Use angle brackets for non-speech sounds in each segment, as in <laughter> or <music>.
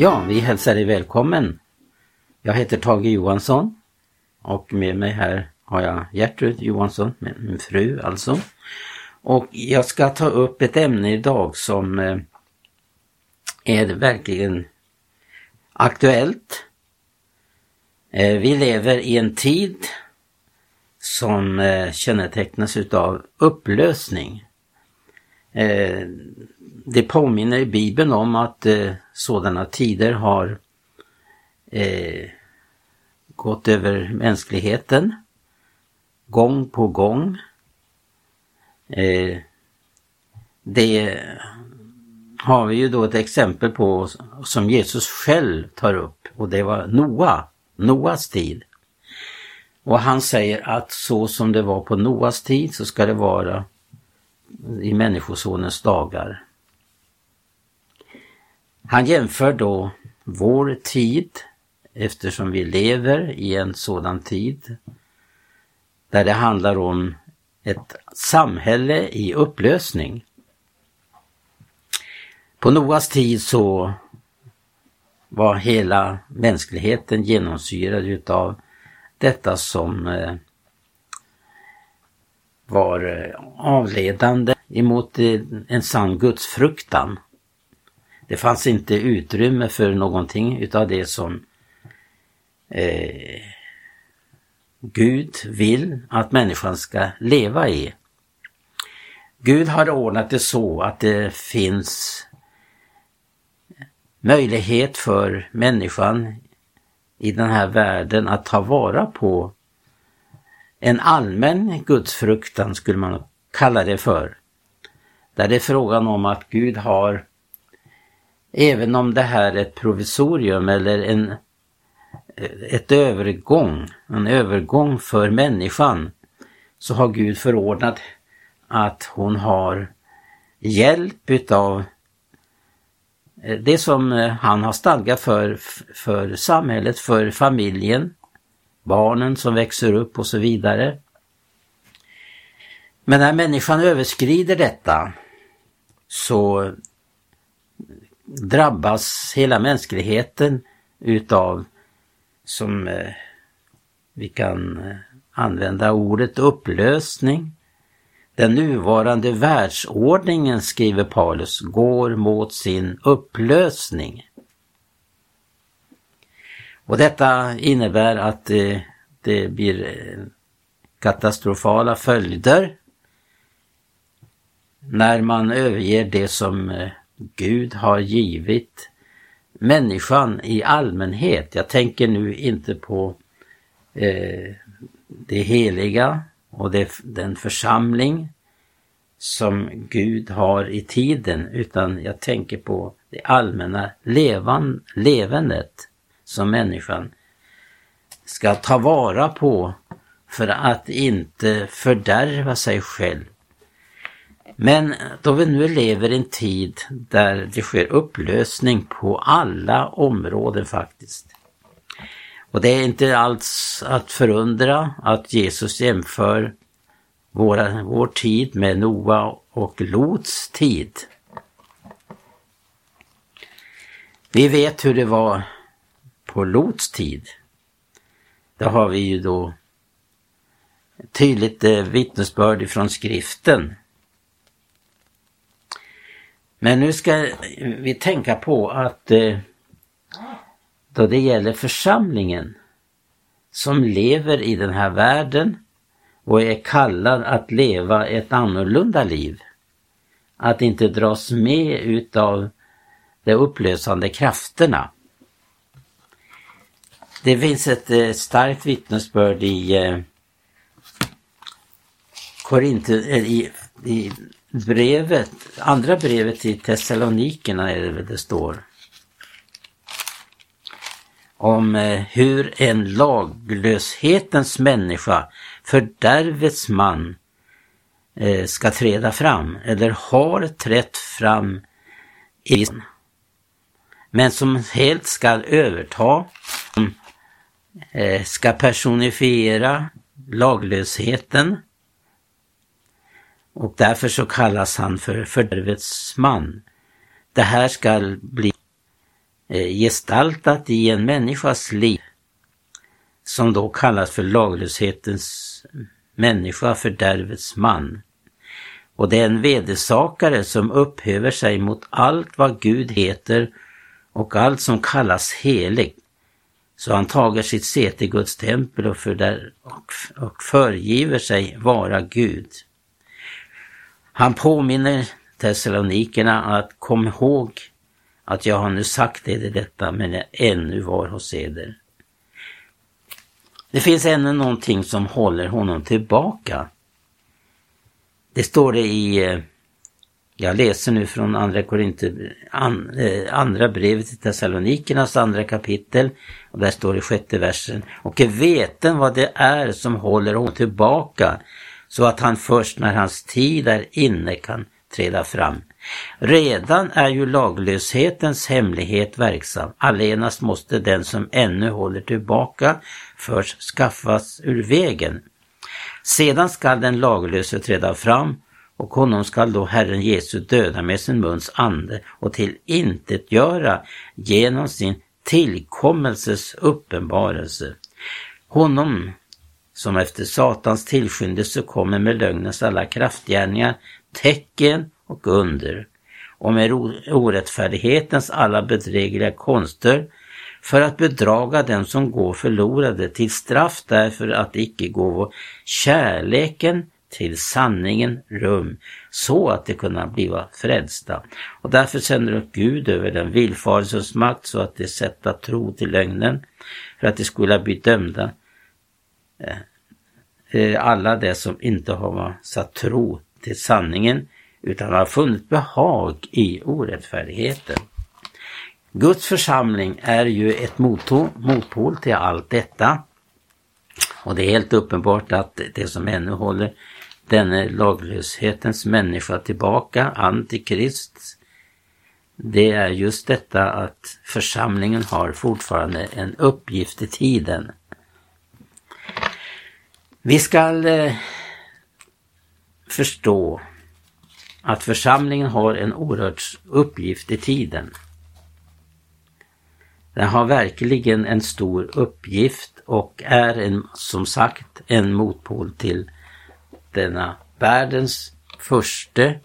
Ja, vi hälsar dig välkommen. Jag heter Tage Johansson och med mig här har jag Gertrud Johansson, min fru alltså. Och jag ska ta upp ett ämne idag som eh, är verkligen aktuellt. Eh, vi lever i en tid som eh, kännetecknas utav upplösning. Det påminner i Bibeln om att eh, sådana tider har eh, gått över mänskligheten gång på gång. Eh, det har vi ju då ett exempel på som Jesus själv tar upp och det var Noa, Noas tid. Och han säger att så som det var på Noas tid så ska det vara i Människosonens dagar. Han jämför då vår tid eftersom vi lever i en sådan tid där det handlar om ett samhälle i upplösning. På Noas tid så var hela mänskligheten genomsyrad utav detta som eh, var eh, avledande emot eh, en sann gudsfruktan. Det fanns inte utrymme för någonting utav det som eh, Gud vill att människan ska leva i. Gud har ordnat det så att det finns möjlighet för människan i den här världen att ta vara på en allmän gudsfruktan skulle man kalla det för. Där det är frågan om att Gud har, även om det här är ett provisorium eller en ett övergång, en övergång för människan, så har Gud förordnat att hon har hjälp utav eh, det som eh, han har stadgat för, för samhället, för familjen, barnen som växer upp och så vidare. Men när människan överskrider detta så drabbas hela mänskligheten utav som eh, vi kan eh, använda ordet upplösning. Den nuvarande världsordningen, skriver Paulus, går mot sin upplösning. Och detta innebär att det, det blir eh, katastrofala följder när man överger det som Gud har givit människan i allmänhet. Jag tänker nu inte på eh, det heliga och det, den församling som Gud har i tiden utan jag tänker på det allmänna levan, levandet som människan ska ta vara på för att inte fördärva sig själv men då vi nu lever i en tid där det sker upplösning på alla områden faktiskt. Och det är inte alls att förundra att Jesus jämför våra, vår tid med Noa och Lots tid. Vi vet hur det var på Lots tid. Det har vi ju då tydligt eh, vittnesbörd ifrån skriften. Men nu ska vi tänka på att eh, då det gäller församlingen som lever i den här världen och är kallad att leva ett annorlunda liv. Att inte dras med utav de upplösande krafterna. Det finns ett eh, starkt vittnesbörd i eh, i, i brevet, andra brevet till Thessalonikerna är det väl det står. Om eh, hur en laglöshetens människa, fördärvets man, eh, ska träda fram eller har trätt fram i men som helt ska överta, eh, ska personifiera laglösheten och därför så kallas han för fördärvets man. Det här ska bli eh, gestaltat i en människas liv som då kallas för laglöshetens människa, fördärvets man. Och det är en vedersakare som upphöver sig mot allt vad Gud heter och allt som kallas heligt. Så han tager sitt säte i Guds tempel och, fördär, och, och förgiver sig vara Gud. Han påminner Thessalonikerna att kom ihåg att jag har nu sagt er detta men jag ännu var hos eder. Det finns ännu någonting som håller honom tillbaka. Det står det i, eh, jag läser nu från andra, Korinter, an, eh, andra brevet till Thessalonikernas andra kapitel och där står det i sjätte versen. Och veten vad det är som håller honom tillbaka så att han först när hans tid är inne kan träda fram. Redan är ju laglöshetens hemlighet verksam. Allenast måste den som ännu håller tillbaka först skaffas ur vägen. Sedan skall den laglöse träda fram och honom skall då Herren Jesus döda med sin muns ande och till intet göra genom sin tillkommelses uppenbarelse. Honom som efter Satans tillskyndelse kommer med lögnens alla kraftgärningar, tecken och under och med orättfärdighetens alla bedrägliga konster för att bedraga dem som går förlorade till straff därför att icke gåvo kärleken till sanningen rum så att de kunna bliva frälsta. Och därför sänder upp Gud över den villfarelsens makt så att de sätta tro till lögnen för att de skulle bli dömda. Eh, eh, alla de som inte har satt tro till sanningen utan har funnit behag i orättfärdigheten. Guds församling är ju ett motpol till allt detta. Och det är helt uppenbart att det som ännu håller denne laglöshetens människa tillbaka, antikrist, det är just detta att församlingen har fortfarande en uppgift i tiden. Vi skall eh, förstå att församlingen har en oerhört uppgift i tiden. Den har verkligen en stor uppgift och är en, som sagt en motpol till denna världens förste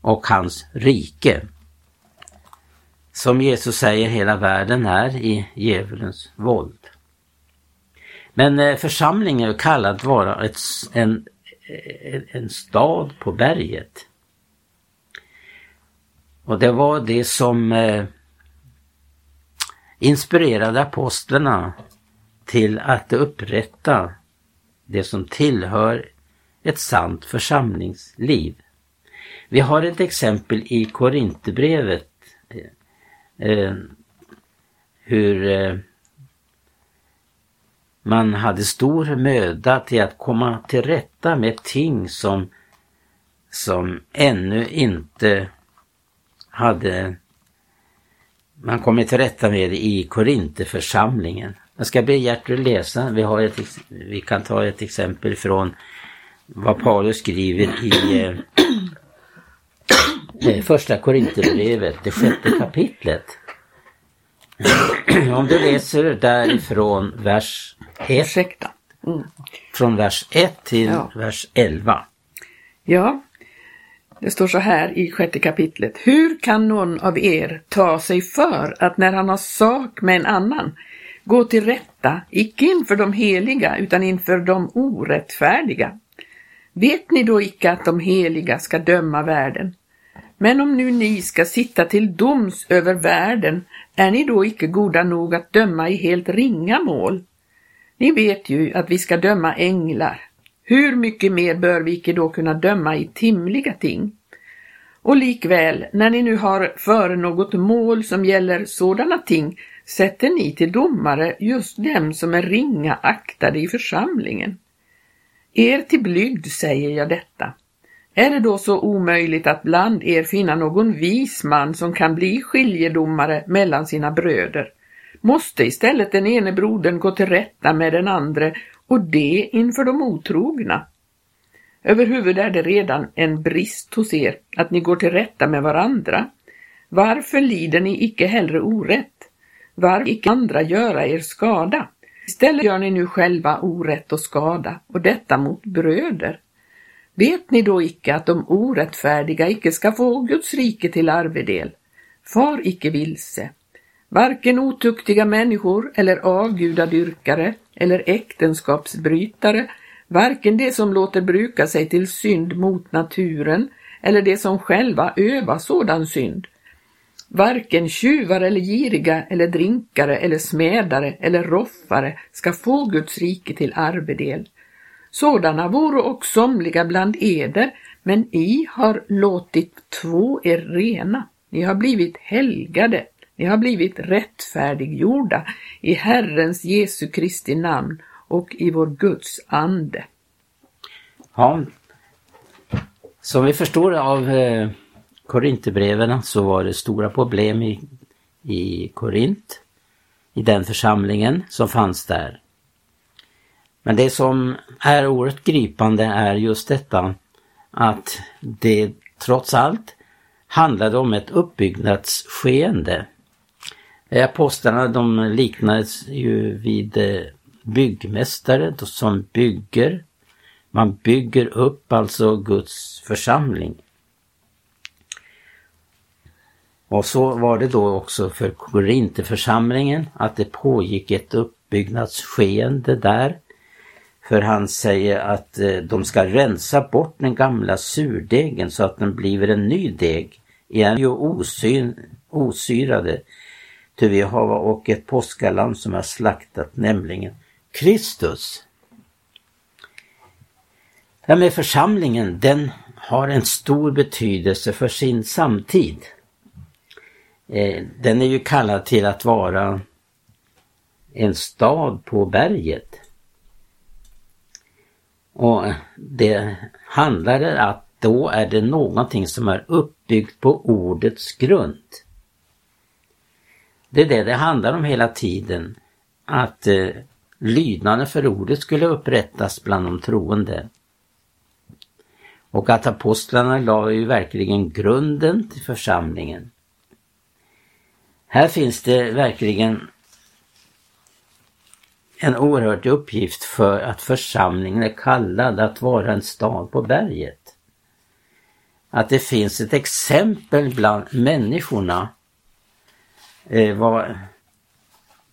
och hans rike. Som Jesus säger, hela världen är i djävulens våld. Men eh, församlingen är kallad att vara ett, en, eh, en stad på berget. Och det var det som eh, inspirerade apostlarna till att upprätta det som tillhör ett sant församlingsliv. Vi har ett exempel i Korinthierbrevet eh, hur eh, man hade stor möda till att komma till rätta med ting som, som ännu inte hade man kommit till rätta med i Korinteförsamlingen. Jag ska be Gertrud läsa. Vi, har ett, vi kan ta ett exempel från vad Paulus skriver i eh, <clears throat> eh första Korinthierbrevet, det sjätte kapitlet. <clears throat> Om du läser därifrån vers 1. Mm. Från vers 1 till ja. vers 11. Ja, det står så här i sjätte kapitlet. Hur kan någon av er ta sig för att när han har sak med en annan gå till rätta, icke inför de heliga utan inför de orättfärdiga? Vet ni då icke att de heliga ska döma världen? Men om nu ni ska sitta till doms över världen, är ni då icke goda nog att döma i helt ringa mål? Ni vet ju att vi ska döma änglar. Hur mycket mer bör vi icke då kunna döma i timliga ting? Och likväl, när ni nu har före något mål som gäller sådana ting, sätter ni till domare just dem som är ringa aktade i församlingen. Er till blygd säger jag detta. Är det då så omöjligt att bland er finna någon vis man som kan bli skiljedomare mellan sina bröder? Måste istället den ene brodern gå till rätta med den andre och det inför de otrogna. Överhuvud är det redan en brist hos er att ni går till rätta med varandra. Varför lider ni icke hellre orätt? Varför icke andra göra er skada? Istället gör ni nu själva orätt och skada, och detta mot bröder. Vet ni då icke att de orättfärdiga icke ska få Guds rike till arvedel? Far icke vilse. Varken otuktiga människor eller avgudadyrkare eller äktenskapsbrytare, varken de som låter bruka sig till synd mot naturen eller de som själva övar sådan synd. Varken tjuvar eller giriga eller drinkare eller smedare eller roffare ska få Guds rike till arvedel. Sådana vore och somliga bland eder, men I har låtit två er rena. Ni har blivit helgade, ni har blivit rättfärdiggjorda i Herrens Jesu Kristi namn och i vår Guds ande. Ja, som vi förstår av eh, Korinthierbreven så var det stora problem i, i Korint, i den församlingen som fanns där. Men det som är oerhört gripande är just detta att det trots allt handlade om ett uppbyggnadsskeende. Apostlarna eh, de liknades ju vid eh, byggmästare som bygger. Man bygger upp alltså Guds församling. Och så var det då också för Korintheförsamlingen att det pågick ett uppbyggnadsskeende där. För han säger att eh, de ska rensa bort den gamla surdegen så att den blir en ny deg. Igen ju osyn, osyrade. Ty vi har och ett påskaland som är slaktat, nämligen Kristus. Det med församlingen, den har en stor betydelse för sin samtid. Eh, den är ju kallad till att vara en stad på berget. Och det handlar att då är det någonting som är uppbyggt på ordets grund. Det är det det handlar om hela tiden. Att eh, lydnaden för ordet skulle upprättas bland de troende. Och att apostlarna la ju verkligen grunden till församlingen. Här finns det verkligen en oerhörd uppgift för att församlingen är kallad att vara en stad på berget. Att det finns ett exempel bland människorna eh, vad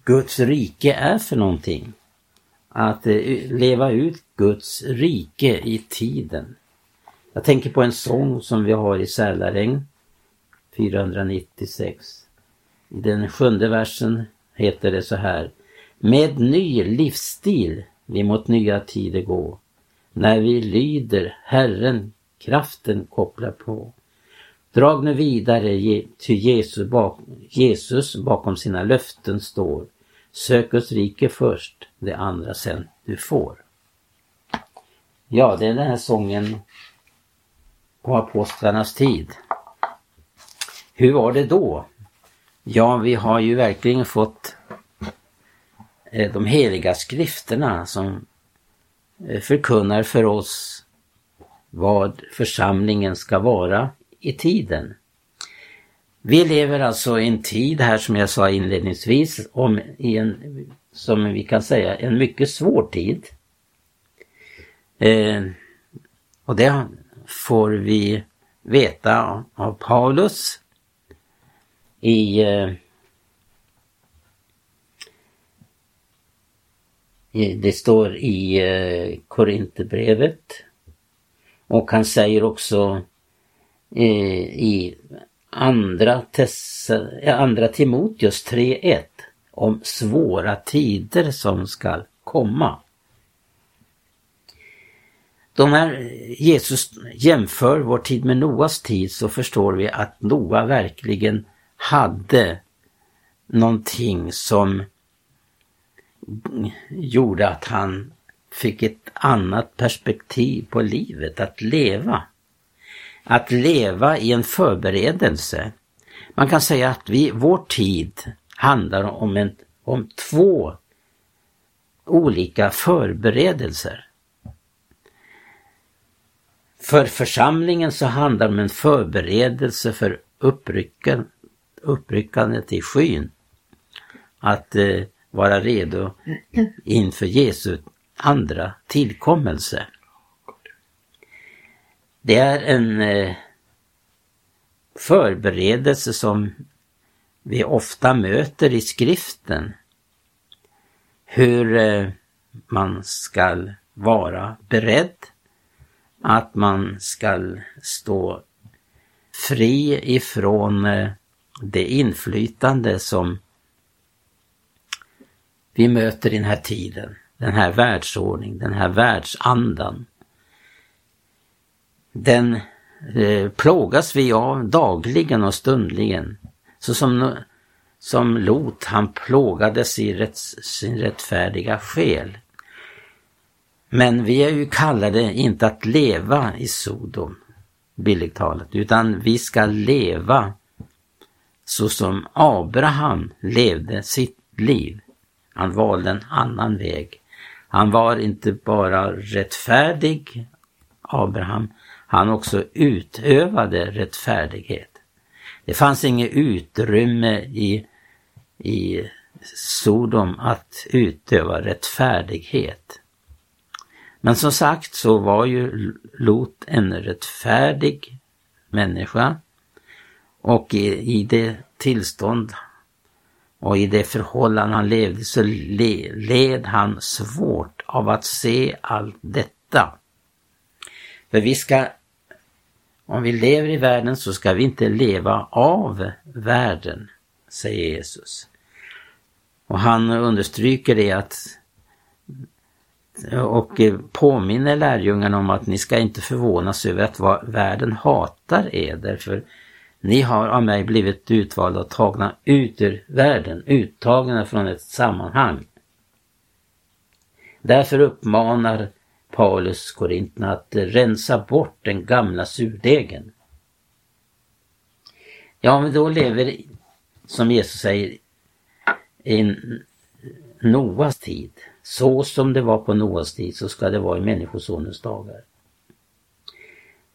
Guds rike är för någonting. Att eh, leva ut Guds rike i tiden. Jag tänker på en sång som vi har i Sälaräng 496. I den sjunde versen heter det så här. Med ny livsstil vi mot nya tider gå. När vi lyder Herren kraften kopplar på. Drag nu vidare till Jesus, bak, Jesus bakom sina löften står. Sök Guds rike först, det andra sen du får. Ja, det är den här sången på apostlarnas tid. Hur var det då? Ja, vi har ju verkligen fått Eh, de heliga skrifterna som eh, förkunnar för oss vad församlingen ska vara i tiden. Vi lever alltså i en tid här som jag sa inledningsvis om i en, som vi kan säga, en mycket svår tid. Eh, och det får vi veta av Paulus Eh, det står i eh, Korinthierbrevet och han säger också eh, i andra, Tessa, andra Timoteus 3.1 om svåra tider som skall komma. De här Jesus jämför vår tid med Noas tid så förstår vi att Noa verkligen hade någonting som gjorde att han fick ett annat perspektiv på livet, att leva. Att leva i en förberedelse. Man kan säga att vi, vår tid handlar om, en, om två olika förberedelser. För församlingen så handlar det om en förberedelse för uppryckandet i skyn. att eh, vara redo inför Jesu andra tillkommelse. Det är en eh, förberedelse som vi ofta möter i skriften. Hur eh, man skall vara beredd, att man skall stå fri ifrån eh, det inflytande som vi möter i den här tiden. Den här världsordningen, den här världsandan. Den eh, plågas vi av dagligen och stundligen. Så som, som Lot, han plågades i rätt, sin rättfärdiga själ. Men vi är ju kallade inte att leva i Sodom, billigt talat, utan vi ska leva så som Abraham levde sitt liv. Han valde en annan väg. Han var inte bara rättfärdig, Abraham, han också utövade rättfärdighet. Det fanns inget utrymme i, i Sodom att utöva rättfärdighet. Men som sagt så var ju Lot en rättfärdig människa och i, i det tillstånd och i det förhållande han levde så led han svårt av att se allt detta. För vi ska, om vi lever i världen så ska vi inte leva av världen, säger Jesus. Och han understryker det att och påminner lärjungarna om att ni ska inte förvånas över att vad världen hatar er därför ni har av mig blivit utvalda och tagna ut ur världen, uttagna från ett sammanhang. Därför uppmanar Paulus korinterna att rensa bort den gamla surdegen. Ja, om vi då lever, som Jesus säger, i Noas tid, så som det var på Noas tid så ska det vara i Människosonens dagar.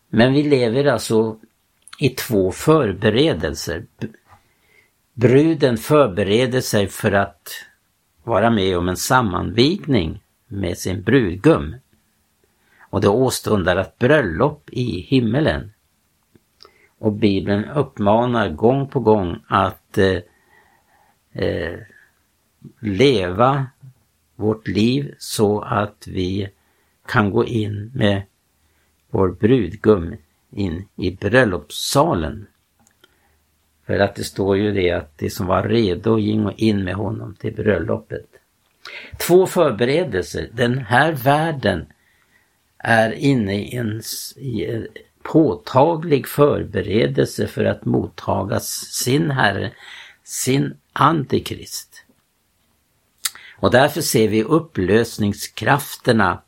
Men vi lever alltså i två förberedelser. Bruden förbereder sig för att vara med om en sammanvigning med sin brudgum. Och det åstundar ett bröllop i himmelen. Och Bibeln uppmanar gång på gång att eh, eh, leva vårt liv så att vi kan gå in med vår brudgum in i bröllopssalen. För att det står ju det att de som var redo gingo in med honom till bröllopet. Två förberedelser. Den här världen är inne i en, påtaglig förberedelse för att mottaga sin Herre, sin Antikrist. Och därför ser vi upplösningskrafterna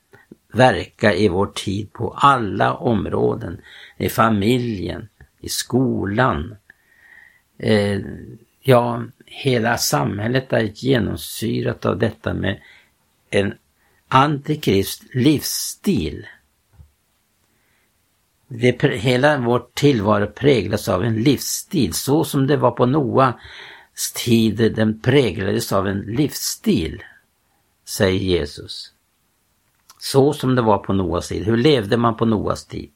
verka i vår tid på alla områden. I familjen, i skolan. Eh, ja, hela samhället är genomsyrat av detta med en antikrist livsstil. Det, hela vår tillvaro präglas av en livsstil, så som det var på Noas tid, den präglades av en livsstil, säger Jesus. Så som det var på Noas tid. Hur levde man på Noas tid?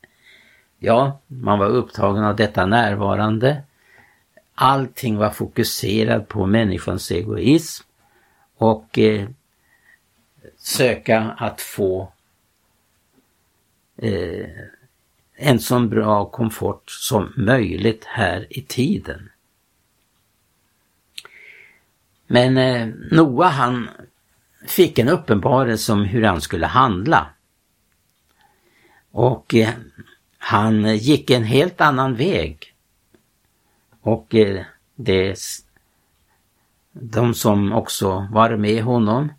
Ja, man var upptagen av detta närvarande. Allting var fokuserat på människans egoism och eh, söka att få eh, en så bra komfort som möjligt här i tiden. Men eh, Noa han fick en uppenbarelse om hur han skulle handla. Och eh, han gick en helt annan väg. Och eh, det, de som också var med honom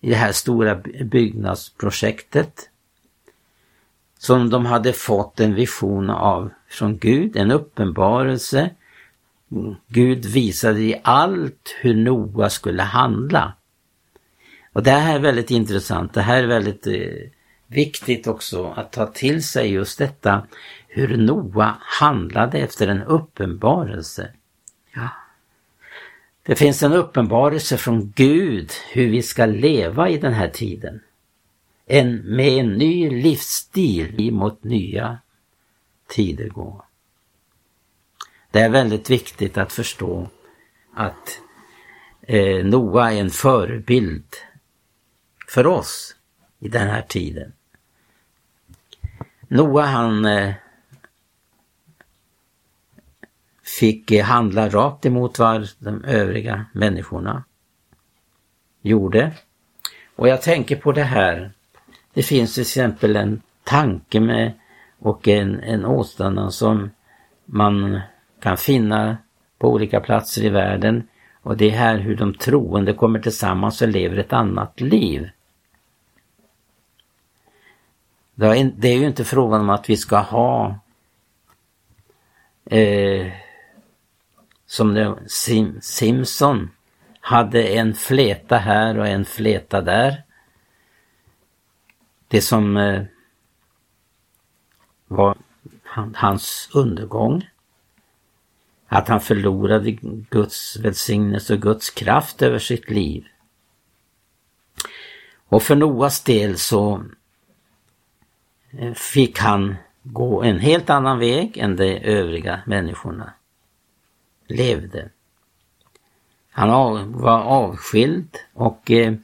i det här stora byggnadsprojektet som de hade fått en vision av från Gud, en uppenbarelse. Gud visade i allt hur Noa skulle handla. Och det här är väldigt intressant. Det här är väldigt eh, viktigt också att ta till sig just detta hur Noa handlade efter en uppenbarelse. Ja. Det finns en uppenbarelse från Gud hur vi ska leva i den här tiden. En, med en ny livsstil mot nya tider gå. Det är väldigt viktigt att förstå att eh, Noa är en förebild för oss i den här tiden. Noa han eh, fick eh, handla rakt emot vad de övriga människorna gjorde. Och jag tänker på det här. Det finns till exempel en tanke med och en, en åstundan som man kan finna på olika platser i världen. Och det är här hur de troende kommer tillsammans och lever ett annat liv. Det är ju inte frågan om att vi ska ha eh, som det, Sim, Simpson hade en fleta här och en fleta där. Det som eh, var hans undergång. Att han förlorade Guds välsignelse och Guds kraft över sitt liv. Och för Noas del så Eh, fick han gå en helt annan väg än de övriga människorna levde. Han var avskild och eh,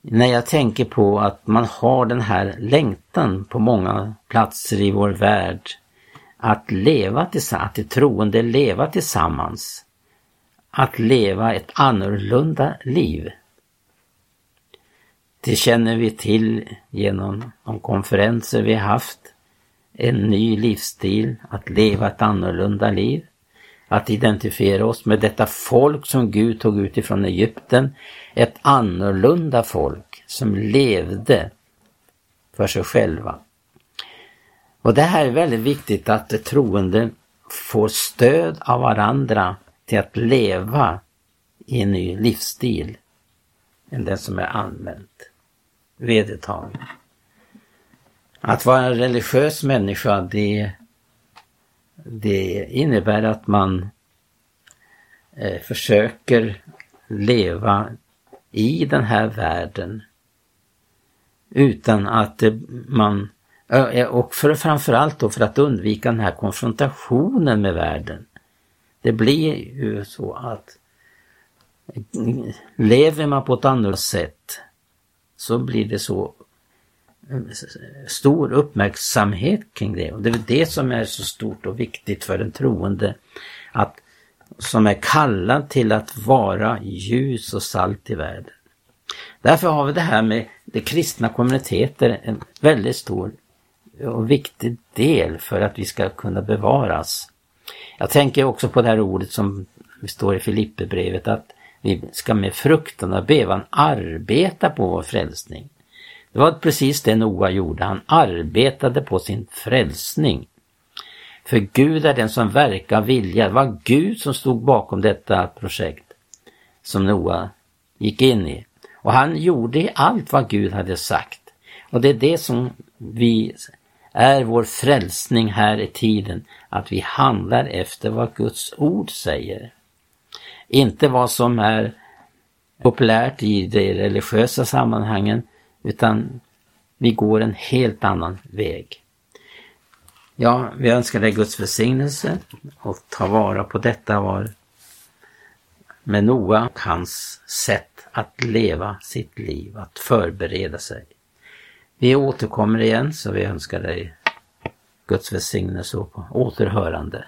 när jag tänker på att man har den här längtan på många platser i vår värld att leva tillsammans, att de troende leva tillsammans. Att leva ett annorlunda liv. Det känner vi till genom de konferenser vi haft. En ny livsstil, att leva ett annorlunda liv att identifiera oss med detta folk som Gud tog ut ifrån Egypten. Ett annorlunda folk som levde för sig själva. Och det här är väldigt viktigt att de troende får stöd av varandra till att leva i en ny livsstil än den som är allmänt vedertagen. Att vara en religiös människa det det innebär att man eh, försöker leva i den här världen utan att man eh, och för, framförallt då för att undvika den här konfrontationen med världen. Det blir ju så att lever man på ett annat sätt så blir det så eh, stor uppmärksamhet kring det. Och det är det som är så stort och viktigt för den troende. Att, som är kallad till att vara ljus och salt i världen. Därför har vi det här med de kristna kommuniteter en väldigt stor och viktig del för att vi ska kunna bevaras. Jag tänker också på det här ordet som står i Filipperbrevet att vi ska med fruktan och bevan arbeta på vår frälsning. Det var precis det Noa gjorde. Han arbetade på sin frälsning. För Gud är den som verkar vilja. Det var Gud som stod bakom detta projekt som Noa gick in i. Och han gjorde allt vad Gud hade sagt. Och det är det som vi är vår frälsning här i tiden, att vi handlar efter vad Guds ord säger. Inte vad som är populärt i de religiösa sammanhangen, utan vi går en helt annan väg. Ja, vi önskar dig Guds välsignelse och ta vara på detta var med Noa och hans sätt att leva sitt liv, att förbereda sig. Vi återkommer igen så vi önskar dig Guds välsignelse och återhörande.